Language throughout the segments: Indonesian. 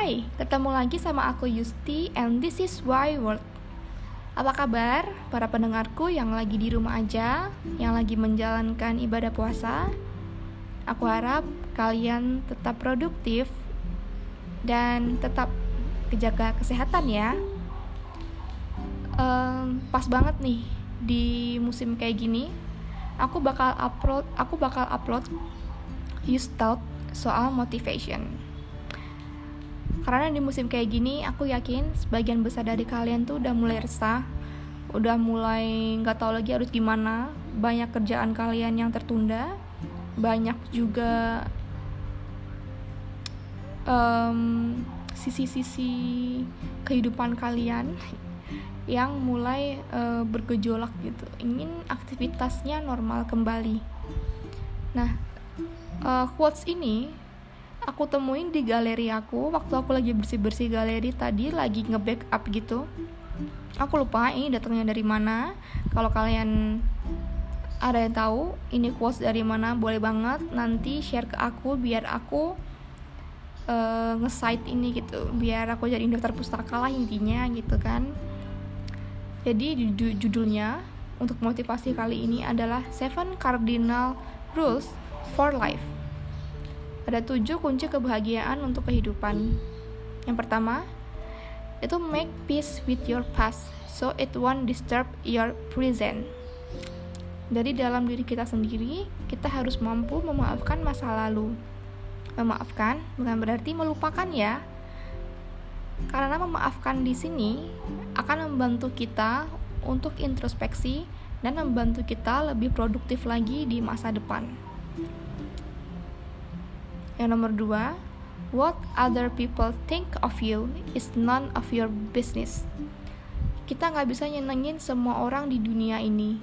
Hai, ketemu lagi sama aku Yusti and this is Why World. Apa kabar para pendengarku yang lagi di rumah aja, yang lagi menjalankan ibadah puasa? Aku harap kalian tetap produktif dan tetap kejaga kesehatan ya. Um, pas banget nih di musim kayak gini, aku bakal upload, aku bakal upload Use soal motivation karena di musim kayak gini aku yakin sebagian besar dari kalian tuh udah mulai resah udah mulai nggak tahu lagi harus gimana. Banyak kerjaan kalian yang tertunda banyak juga sisi sisi-sisi kehidupan kalian yang mulai uh, bergejolak gitu. Ingin aktivitasnya normal kembali. Nah uh, quotes ini aku temuin di galeri aku waktu aku lagi bersih-bersih galeri tadi lagi nge-backup gitu. Aku lupa ini datangnya dari mana. Kalau kalian ada yang tahu ini quotes dari mana boleh banget nanti share ke aku biar aku uh, nge-site ini gitu. Biar aku jadi daftar pustaka lah intinya gitu kan. Jadi judulnya untuk motivasi kali ini adalah Seven Cardinal Rules for Life ada tujuh kunci kebahagiaan untuk kehidupan. Yang pertama, itu make peace with your past, so it won't disturb your present. Dari dalam diri kita sendiri, kita harus mampu memaafkan masa lalu. Memaafkan bukan berarti melupakan ya. Karena memaafkan di sini akan membantu kita untuk introspeksi dan membantu kita lebih produktif lagi di masa depan. Yang nomor dua, what other people think of you is none of your business. Kita nggak bisa nyenengin semua orang di dunia ini.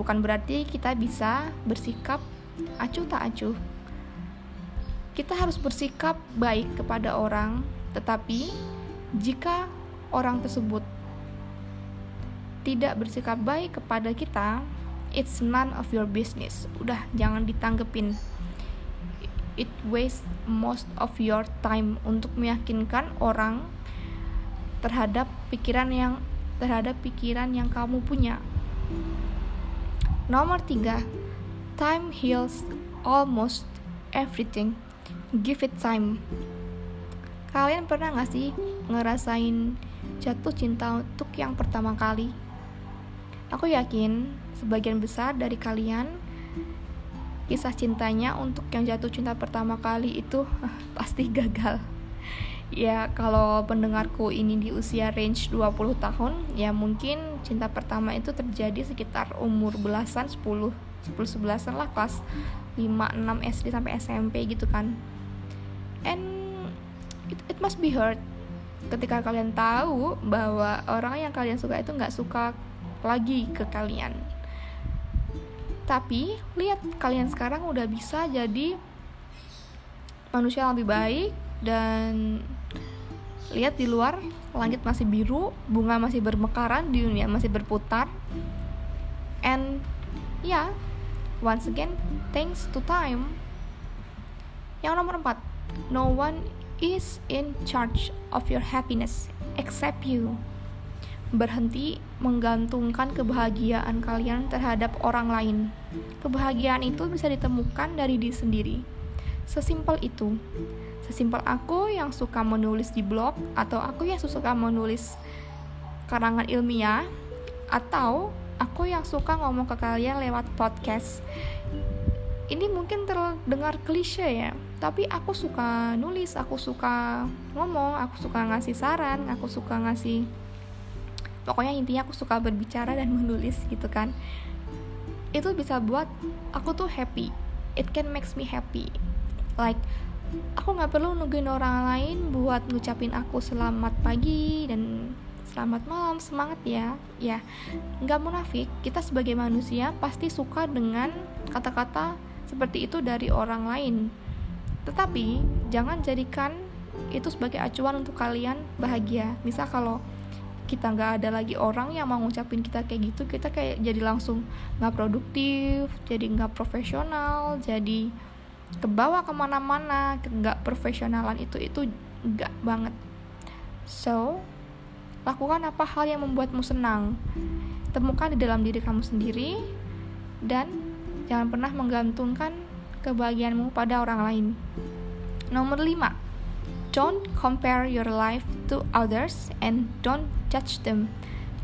Bukan berarti kita bisa bersikap acuh tak acuh. Kita harus bersikap baik kepada orang, tetapi jika orang tersebut tidak bersikap baik kepada kita, it's none of your business. Udah, jangan ditanggepin it wastes most of your time untuk meyakinkan orang terhadap pikiran yang terhadap pikiran yang kamu punya. Nomor tiga, time heals almost everything. Give it time. Kalian pernah gak sih ngerasain jatuh cinta untuk yang pertama kali? Aku yakin sebagian besar dari kalian kisah cintanya untuk yang jatuh cinta pertama kali itu pasti gagal. Ya kalau pendengarku ini di usia range 20 tahun ya mungkin cinta pertama itu terjadi sekitar umur belasan 10 10 11 lah kelas 5 6 SD sampai SMP gitu kan. And it, it must be hurt. Ketika kalian tahu bahwa orang yang kalian suka itu nggak suka lagi ke kalian tapi lihat kalian sekarang udah bisa jadi manusia yang lebih baik dan lihat di luar langit masih biru, bunga masih bermekaran, dunia masih berputar. And ya, yeah, once again, thanks to time. Yang nomor empat, no one is in charge of your happiness except you berhenti menggantungkan kebahagiaan kalian terhadap orang lain. Kebahagiaan itu bisa ditemukan dari diri sendiri. Sesimpel itu. Sesimpel aku yang suka menulis di blog atau aku yang suka menulis karangan ilmiah atau aku yang suka ngomong ke kalian lewat podcast. Ini mungkin terdengar klise ya, tapi aku suka nulis, aku suka ngomong, aku suka ngasih saran, aku suka ngasih pokoknya intinya aku suka berbicara dan menulis gitu kan. Itu bisa buat aku tuh happy. It can makes me happy. Like aku nggak perlu nungguin orang lain buat ngucapin aku selamat pagi dan selamat malam semangat ya. Ya nggak munafik. Kita sebagai manusia pasti suka dengan kata-kata seperti itu dari orang lain. Tetapi jangan jadikan itu sebagai acuan untuk kalian bahagia. Misal kalau kita nggak ada lagi orang yang mau ngucapin kita kayak gitu kita kayak jadi langsung nggak produktif jadi nggak profesional jadi kebawa ke mana-mana nggak profesionalan itu itu enggak banget. So lakukan apa hal yang membuatmu senang. Temukan di dalam diri kamu sendiri dan jangan pernah menggantungkan kebahagiaanmu pada orang lain. Nomor 5 don't compare your life to others and don't judge them.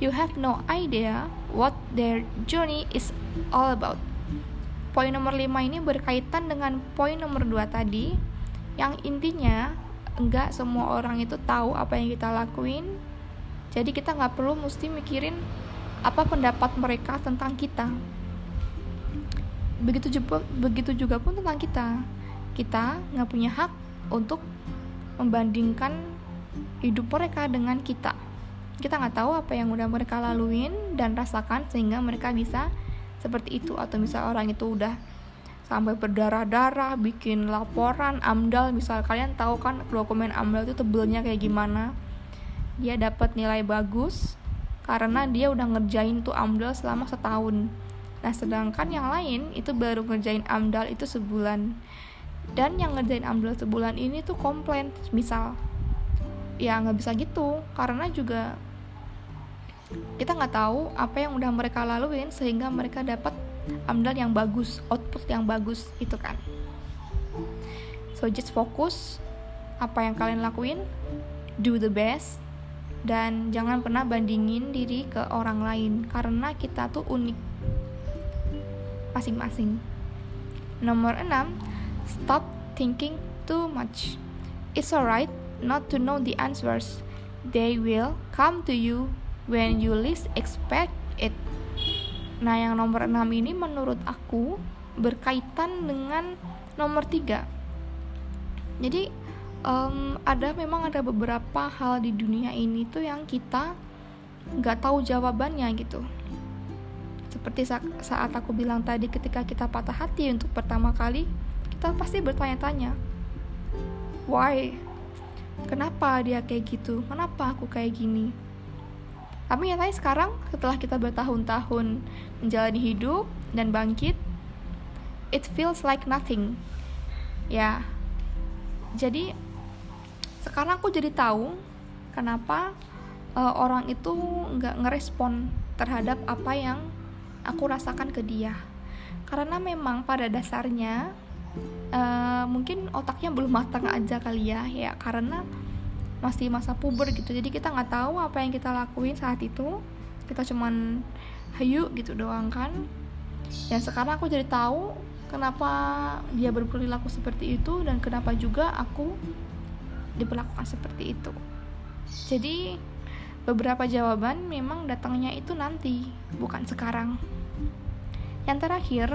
You have no idea what their journey is all about. Poin nomor 5 ini berkaitan dengan poin nomor 2 tadi yang intinya enggak semua orang itu tahu apa yang kita lakuin. Jadi kita nggak perlu mesti mikirin apa pendapat mereka tentang kita. Begitu juga begitu juga pun tentang kita. Kita nggak punya hak untuk membandingkan hidup mereka dengan kita. Kita nggak tahu apa yang udah mereka laluin dan rasakan sehingga mereka bisa seperti itu. Atau misal orang itu udah sampai berdarah-darah bikin laporan amdal. Misal kalian tahu kan dokumen amdal itu tebelnya kayak gimana? Dia dapat nilai bagus karena dia udah ngerjain tuh amdal selama setahun. Nah sedangkan yang lain itu baru ngerjain amdal itu sebulan dan yang ngerjain amdal sebulan ini tuh komplain misal ya nggak bisa gitu karena juga kita nggak tahu apa yang udah mereka laluin sehingga mereka dapat amdal yang bagus output yang bagus itu kan so just fokus apa yang kalian lakuin do the best dan jangan pernah bandingin diri ke orang lain karena kita tuh unik masing-masing. Nomor 6, stop thinking too much. It's alright not to know the answers. They will come to you when you least expect it. Nah, yang nomor 6 ini menurut aku berkaitan dengan nomor 3. Jadi um, ada memang ada beberapa hal di dunia ini tuh yang kita nggak tahu jawabannya gitu seperti sa saat aku bilang tadi ketika kita patah hati untuk pertama kali kita pasti bertanya-tanya why? Kenapa dia kayak gitu? Kenapa aku kayak gini? Tapi nyatanya sekarang setelah kita bertahun-tahun menjalani hidup dan bangkit it feels like nothing. Ya. Jadi sekarang aku jadi tahu kenapa uh, orang itu nggak ngerespon terhadap apa yang aku rasakan ke dia. Karena memang pada dasarnya uh, mungkin otaknya belum matang aja kali ya ya karena masih masa puber gitu jadi kita nggak tahu apa yang kita lakuin saat itu kita cuman hayu gitu doang kan dan sekarang aku jadi tahu kenapa dia berperilaku seperti itu dan kenapa juga aku diperlakukan seperti itu. Jadi beberapa jawaban memang datangnya itu nanti, bukan sekarang. Yang terakhir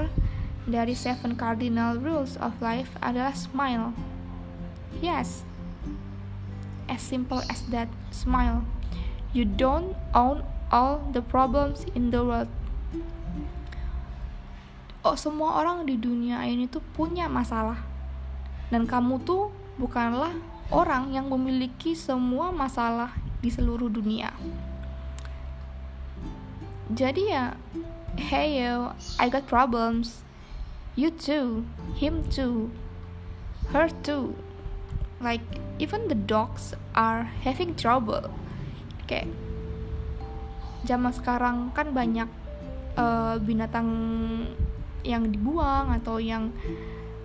dari Seven Cardinal Rules of Life adalah smile. Yes, as simple as that. Smile. You don't own all the problems in the world. Oh, semua orang di dunia ini tuh punya masalah. Dan kamu tuh bukanlah orang yang memiliki semua masalah di seluruh dunia. Jadi ya, hey yo, I got problems. You too, him too, her too. Like even the dogs are having trouble. Kayak zaman sekarang kan banyak uh, binatang yang dibuang atau yang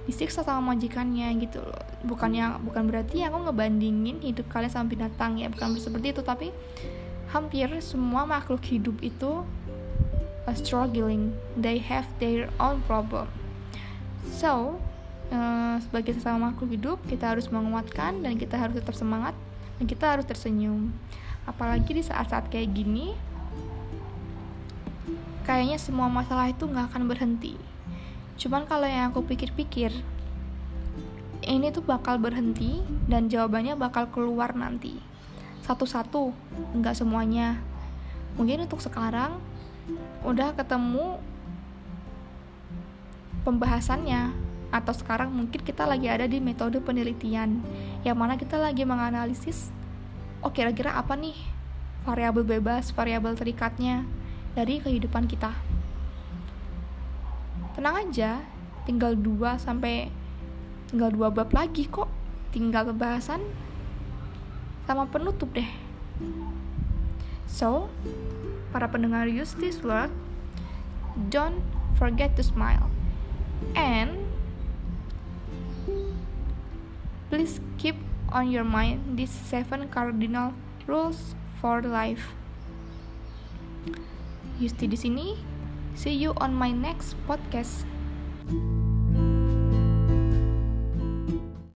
disiksa sama majikannya gitu loh bukannya bukan berarti aku ngebandingin hidup kalian sama binatang ya bukan seperti itu tapi hampir semua makhluk hidup itu uh, struggling they have their own problem so uh, sebagai sesama makhluk hidup kita harus menguatkan dan kita harus tetap semangat dan kita harus tersenyum apalagi di saat-saat kayak gini kayaknya semua masalah itu nggak akan berhenti Cuman kalau yang aku pikir-pikir, ini tuh bakal berhenti dan jawabannya bakal keluar nanti. Satu-satu, nggak semuanya. Mungkin untuk sekarang udah ketemu pembahasannya atau sekarang mungkin kita lagi ada di metode penelitian yang mana kita lagi menganalisis oh kira-kira apa nih variabel bebas, variabel terikatnya dari kehidupan kita tenang aja tinggal dua sampai tinggal dua bab lagi kok tinggal pembahasan sama penutup deh. So, para pendengar Use This Word, don't forget to smile. And please keep on your mind these seven cardinal rules for life. Yusti di sini. See you on my next podcast.